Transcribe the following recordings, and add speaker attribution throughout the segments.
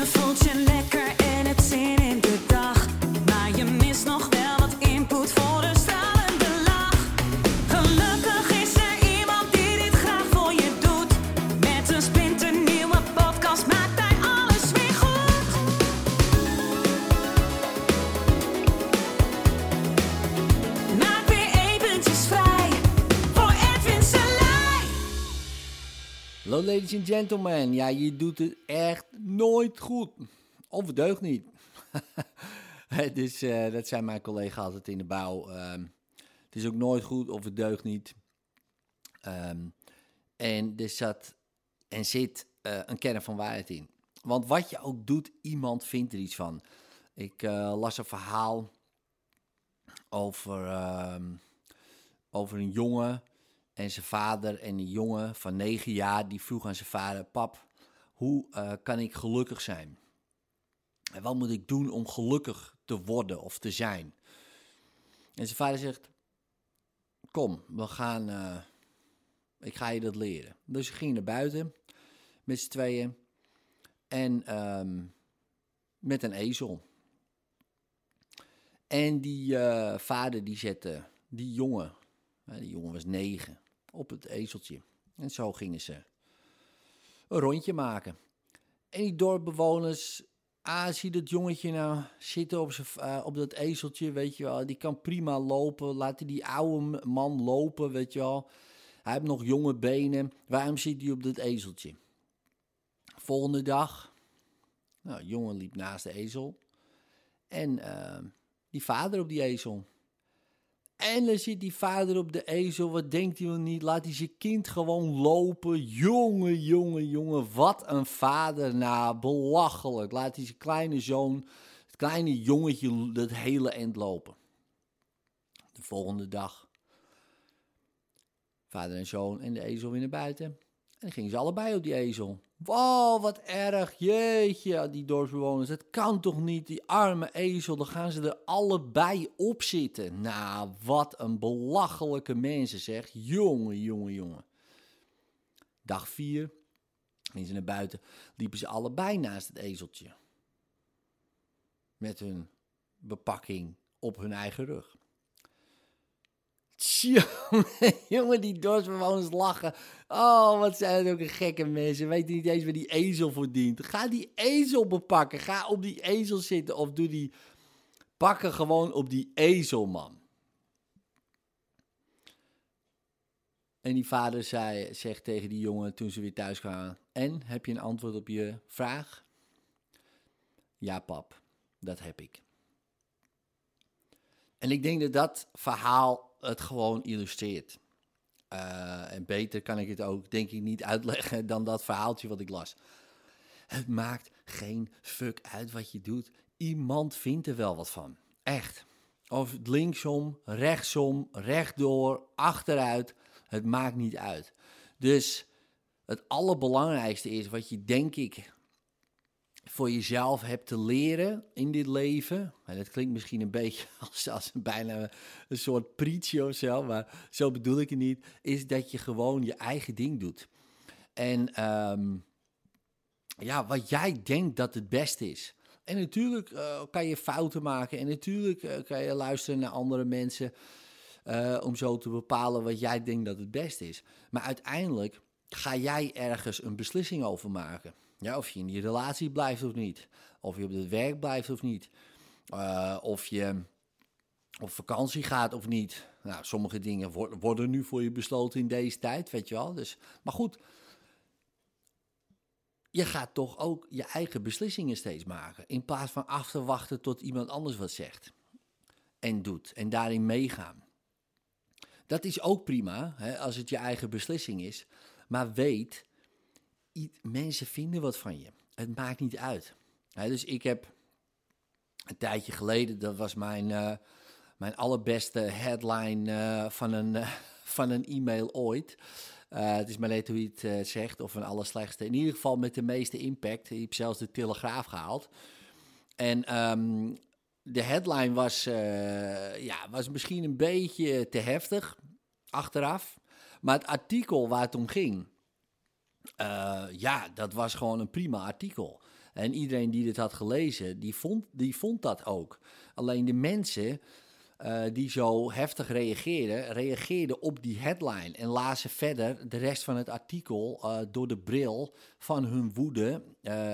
Speaker 1: Je voelt
Speaker 2: Hallo ladies and gentlemen. Ja, je doet het echt nooit goed. Of het deugt niet. dus dat zijn mijn collega's altijd in de bouw. Ehm, het is ook nooit goed of het deugt niet. Ehm, en er zat en zit eh, een kern van waarheid in. Want wat je ook doet, iemand vindt er iets van. Ik eh, las een verhaal over, ehm, over een jongen en zijn vader. En die jongen van negen jaar, die vroeg aan zijn vader... Pap, hoe eh, kan ik gelukkig zijn? En wat moet ik doen om gelukkig te worden of te zijn? En zijn vader zegt... Kom, we gaan... eh, ik ga je dat leren. Dus ze gingen naar buiten met z'n tweeën. En ehm, met een ezel. En die eh, vader die zette die jongen, die jongen was negen, op het ezeltje. En zo gingen ze een rondje maken. En die dorpbewoners, ah, zie dat jongetje nou zitten op, eh, op dat ezeltje, weet je wel. Die kan prima lopen, laat die oude man lopen, weet je wel. Hij heeft nog jonge benen, waarom zit hij op dat ezeltje? Volgende dag, nou, jongen liep naast de ezel. En eh, die vader op die ezel. En dan zit die vader op de ezel. Wat denkt hij wel niet? Laat hij zijn kind gewoon lopen. Jongen, jongen, jongen. Wat een vader. Nou, belachelijk. Laat hij zijn kleine zoon, het kleine jongetje, dat hele eind lopen. De volgende dag. Vader en zoon en de ezel weer naar buiten. En dan gingen ze allebei op die ezel. Wow, wat erg. Jeetje, die dorpsbewoners. Dat kan toch niet, die arme ezel. Dan gaan ze er allebei op zitten. Nou, wat een belachelijke mensen zeg. Jongen, jongen, jongen. Dag vier. Gingen ze naar buiten. Liepen ze allebei naast het ezeltje. Met hun bepakking op hun eigen rug. Tjonge, jongen, die dorpsbewoners lachen. Oh, wat zijn het ook een gekke mensen. Weten niet eens waar die ezel voor dient. Ga die ezel bepakken. Ga op die ezel zitten. Of doe die pakken gewoon op die ezel, man. En die vader zei, zegt tegen die jongen toen ze weer thuis kwamen. En, heb je een antwoord op je vraag? Ja, pap, dat heb ik. En ik denk dat dat verhaal het gewoon illustreert. Eh, en beter kan ik het ook, denk ik, niet uitleggen dan dat verhaaltje wat ik las. Het maakt geen fuck uit wat je doet. Iemand vindt er wel wat van. Echt. Of linksom, rechtsom, rechtdoor, achteruit. Het maakt niet uit. Dus het allerbelangrijkste is wat je, denk ik, voor jezelf hebt te leren in dit leven. En dat klinkt misschien een beetje als, als bijna een soort preachje of maar zo bedoel ik het niet. Is dat je gewoon je eigen ding doet. En ehm, ja, wat jij denkt dat het beste is. En natuurlijk eh, kan je fouten maken en natuurlijk eh, kan je luisteren naar andere mensen eh, om zo te bepalen wat jij denkt dat het beste is. Maar uiteindelijk ga jij ergens een beslissing over maken. Ja, of je in die relatie blijft of niet. Of je op het werk blijft of niet. Eh, of je op vakantie gaat of niet. Nou, sommige dingen wor- worden nu voor je besloten in deze tijd, weet je wel. Dus, maar goed, je gaat toch ook je eigen beslissingen steeds maken. In plaats van af te wachten tot iemand anders wat zegt. En doet. En daarin meegaan. Dat is ook prima, hè, als het je eigen beslissing is. Maar weet, mensen vinden wat van je. Het maakt niet uit. Dus ik heb een tijdje geleden, dat was mijn, eh, mijn allerbeste headline eh, van, een, eh, van een e-mail ooit. Het is maar net hoe je het zegt, of een allerslechtste. In ieder geval met de meeste impact. Ik heb zelfs de Telegraaf gehaald. En ehm, de headline was, ja, was misschien een beetje te heftig, achteraf. Maar het artikel waar het om ging, eh, ja, dat was gewoon een prima artikel. En iedereen die dit had gelezen, die vond, die vond dat ook. Alleen de mensen eh, die zo heftig reageerden, reageerden op die headline en lazen verder de rest van het artikel eh, door de bril van hun woede,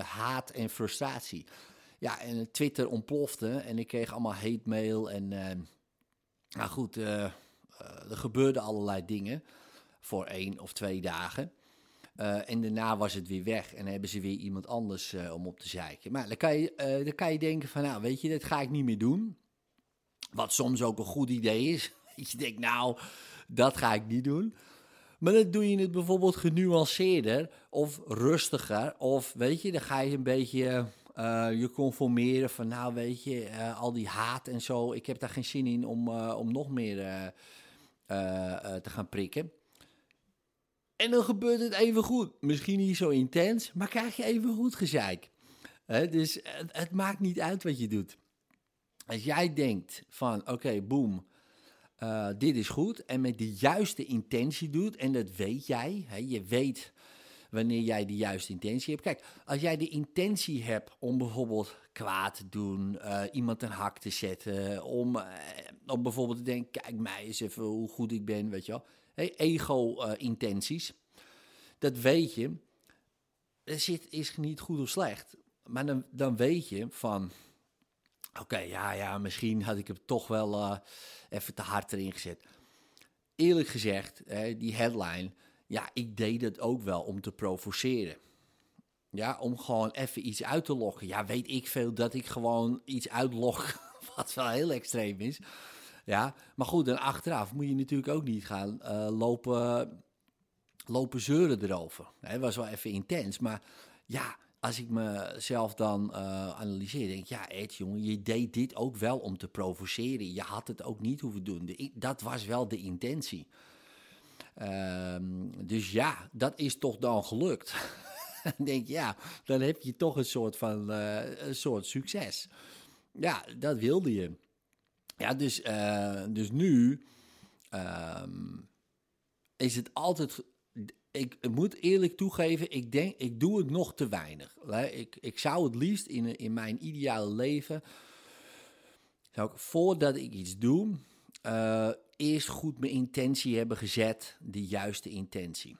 Speaker 2: haat en frustratie. Ja, en Twitter ontplofte en ik kreeg allemaal hate mail en nou goed, er gebeurden allerlei dingen voor één of twee dagen. En daarna was het weer weg en hebben ze weer iemand anders om op te zeiken. Maar dan kan, je, dan kan je denken van, nou weet je, dat ga ik niet meer doen. Wat soms ook een goed idee is. Je denkt, nou, dat ga ik niet doen. Maar dan doe je het bijvoorbeeld genuanceerder of rustiger. Of weet je, dan ga je een beetje je conformeren van, nou weet je, al die haat en zo. Ik heb daar geen zin in om, om nog meer te gaan prikken. En dan gebeurt het even goed. Misschien niet zo intens, maar krijg je even goed gezeik. dus het, maakt niet uit wat je doet. Als jij denkt van, oké, boem, uh, dit is goed. En met de juiste intentie doet, en dat weet jij. Je weet wanneer jij de juiste intentie hebt. Kijk, als jij de intentie hebt om bijvoorbeeld kwaad te doen, uh, iemand een hak te zetten, om, uh, om bijvoorbeeld te denken, kijk mij eens even hoe goed ik ben, weet je wel. Ego-intenties, dat weet je. Er zit, is niet goed of slecht. Maar dan, dan weet je van, Oké, ja, ja, misschien had ik hem toch wel uh, even te hard erin gezet. Eerlijk gezegd, hè, die headline, ja, ik deed het ook wel om te provoceren. Ja, om gewoon even iets uit te lokken. Ja, weet ik veel dat ik gewoon iets uitlog, wat wel heel extreem is. Ja, maar goed, dan achteraf moet je natuurlijk ook niet gaan uh, lopen, lopen zeuren erover. Het was wel even intens, maar ja, als ik mezelf dan uh, analyseer, denk ik, ja, Ed, jongen, je deed dit ook wel om te provoceren. Je had het ook niet hoeven doen. Dat was wel de intentie. Um, dus ja, dat is toch dan gelukt. dan denk ja, dan heb je toch een soort van uh, een soort succes. Ja, dat wilde je. Ja, dus, uh, dus nu um, is het altijd ik moet eerlijk toegeven, ik denk, ik doe het nog te weinig. Ik, ik zou het liefst in, in mijn ideale leven, zou ik voordat ik iets doe, uh, eerst goed mijn intentie hebben gezet, de juiste intentie.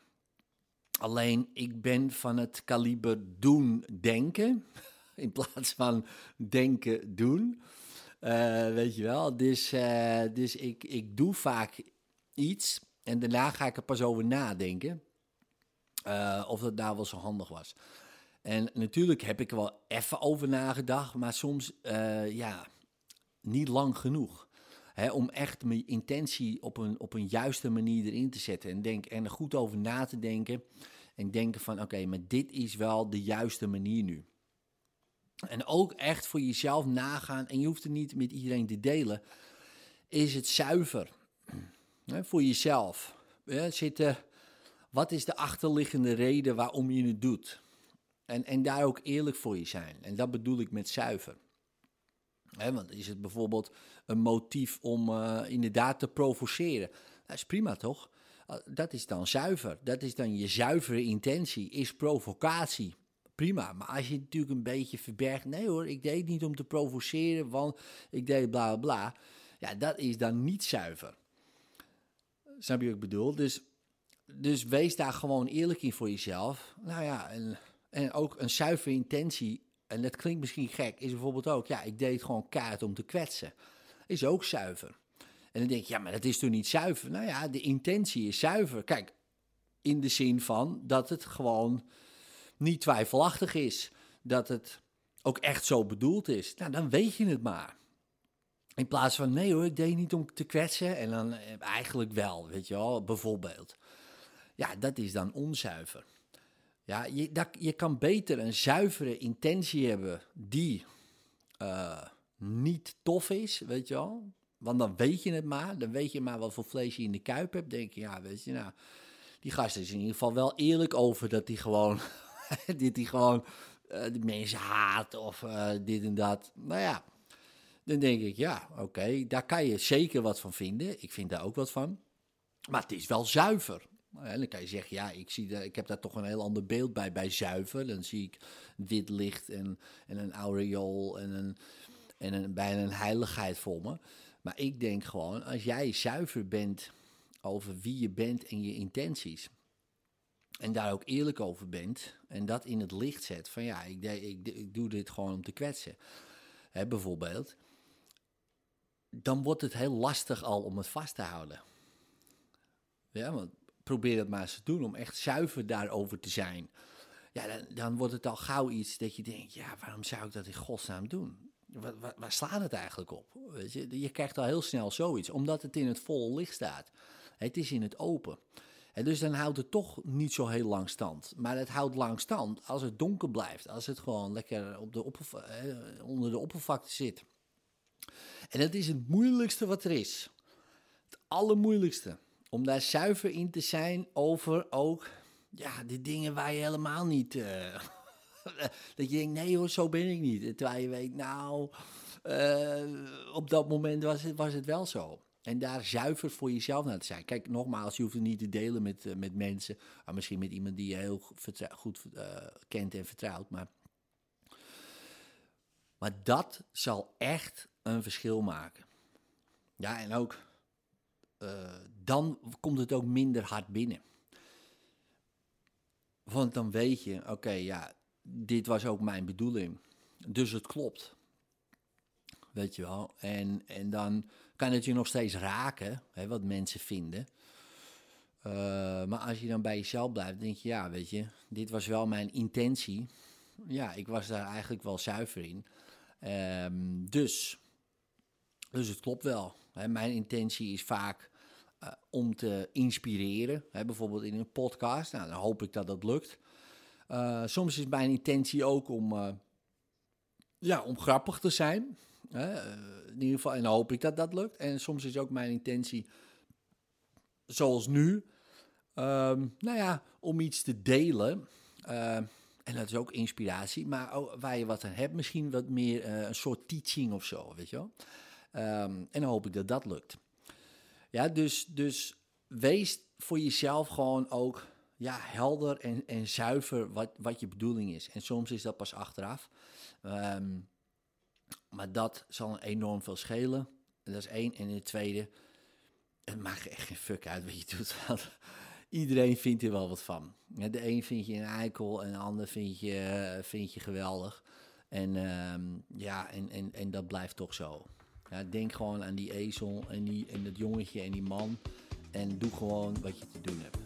Speaker 2: Alleen ik ben van het kaliber doen denken, in plaats van denken doen. Uh, weet je wel, dus, uh, dus ik, ik doe vaak iets en daarna ga ik er pas over nadenken. Uh, of dat daar wel zo handig was. En natuurlijk heb ik er wel even over nagedacht, maar soms ja, niet lang genoeg. Om echt mijn intentie op een, op een juiste manier erin te zetten. En, denk, en er goed over na te denken. En denken van oké, maar dit is wel de juiste manier nu. En ook echt voor jezelf nagaan. En je hoeft het niet met iedereen te delen. Is het zuiver? Hè, voor jezelf. Zitten wat is de achterliggende reden waarom je het doet? En, en daar ook eerlijk voor je zijn. En dat bedoel ik met zuiver. want is het bijvoorbeeld een motief om uh, inderdaad te provoceren? Dat is prima toch? Uh, dat is dan zuiver. Dat is dan je zuivere intentie, is provocatie. Prima, maar als je natuurlijk een beetje verbergt, nee hoor, ik deed het niet om te provoceren, want ik deed bla bla bla. Ja, dat is dan niet zuiver. Snap je wat ik bedoel? Dus dus wees daar gewoon eerlijk in voor jezelf. Nou ja, en, en ook een zuivere intentie. En dat klinkt misschien gek, is bijvoorbeeld ook, ja, ik deed gewoon kaart om te kwetsen. Is ook zuiver. En dan denk je, ja, maar dat is toch niet zuiver? Nou ja, de intentie is zuiver. Kijk, in de zin van dat het gewoon niet twijfelachtig is. Dat het ook echt zo bedoeld is. Nou, dan weet je het maar. In plaats van, nee hoor, ik deed niet om te kwetsen. En dan eh, eigenlijk wel, weet je wel, bijvoorbeeld. Ja, dat is dan onzuiver. Ja, je, dat, je kan beter een zuivere intentie hebben die uh, niet tof is, weet je wel. Want dan weet je het maar. Dan weet je maar wat voor vlees je in de kuip hebt. denk je, ja, weet je, nou... Die gast is in ieder geval wel eerlijk over dat hij gewoon... dit hij gewoon uh, de mensen haat of uh, dit en dat. Nou ja, dan denk ik, ja, oké, daar kan je zeker wat van vinden. Ik vind daar ook wat van. Maar het is wel zuiver. En dan kan je zeggen, ja, ik, zie ik heb daar toch een heel ander beeld bij, bij zuiver. Dan zie ik wit licht en, en een aureool en, een, en een, bijna een heiligheid voor me. Maar ik denk gewoon, als jij zuiver bent over wie je bent en je intenties... en daar ook eerlijk over bent en dat in het licht zet... van ja, ik, ik, doe dit gewoon om te kwetsen, hè, bijvoorbeeld... dan wordt het heel lastig al om het vast te houden... Ja, want probeer het maar eens te doen om echt zuiver daarover te zijn. Ja, dan, dan wordt het al gauw iets dat je denkt, ja, waarom zou ik dat in godsnaam doen? Waar, waar, waar slaat het eigenlijk op? Weet je? je krijgt al heel snel zoiets, omdat het in het volle licht staat. Het is in het open. En dus dan houdt het toch niet zo heel lang stand. Maar het houdt lang stand als het donker blijft. Als het gewoon lekker op de onder de oppervlakte zit. En dat is het moeilijkste wat er is. Het allermoeilijkste om daar zuiver in te zijn over ook ja, de dingen waar je helemaal niet. Uh, dat je denkt, nee hoor, zo ben ik niet. Terwijl je weet, nou, uh, op dat moment was het, was het wel zo. En daar zuiver voor jezelf naar te zijn. Kijk, nogmaals, je hoeft het niet te delen met, uh, met mensen. Maar misschien met iemand die je heel goed kent en vertrouwt. Maar, maar dat zal echt een verschil maken. Ja, en ook uh, dan komt het ook minder hard binnen. Want dan weet je, oké, ja, dit was ook mijn bedoeling. Dus het klopt. Weet je wel. En, en dan kan het je nog steeds raken, hè, wat mensen vinden. Uh, maar als je dan bij jezelf blijft, denk je, ja, weet je, dit was wel mijn intentie. Ja, ik was daar eigenlijk wel zuiver in. Um, dus, dus het klopt wel. Hè, mijn intentie is vaak uh, om te inspireren. Hè, bijvoorbeeld in een podcast. Nou, dan hoop ik dat dat lukt. Uh, soms is mijn intentie ook om, ja, om grappig te zijn. Hè, in ieder geval, en hoop ik dat dat lukt. En soms is ook mijn intentie, zoals nu, um, nou ja, om iets te delen. en dat is ook inspiratie, maar ook waar je wat aan hebt, misschien wat meer een soort teaching of zo, weet je wel. Um, en dan hoop ik dat dat lukt. Ja, dus, dus wees voor jezelf gewoon ook ja, helder en, en zuiver wat, wat je bedoeling is. En soms is dat pas achteraf. Um, maar dat zal enorm veel schelen. Dat is één. En in tweede, het maakt echt geen fuck uit wat je doet. iedereen vindt er wel wat van. De een vind je een eikel en de ander vind je, vind je geweldig. En um, ja, en, en, en dat blijft toch zo. Ja, denk gewoon aan die ezel en, die, en dat jongetje en die man. En doe gewoon wat je te doen hebt.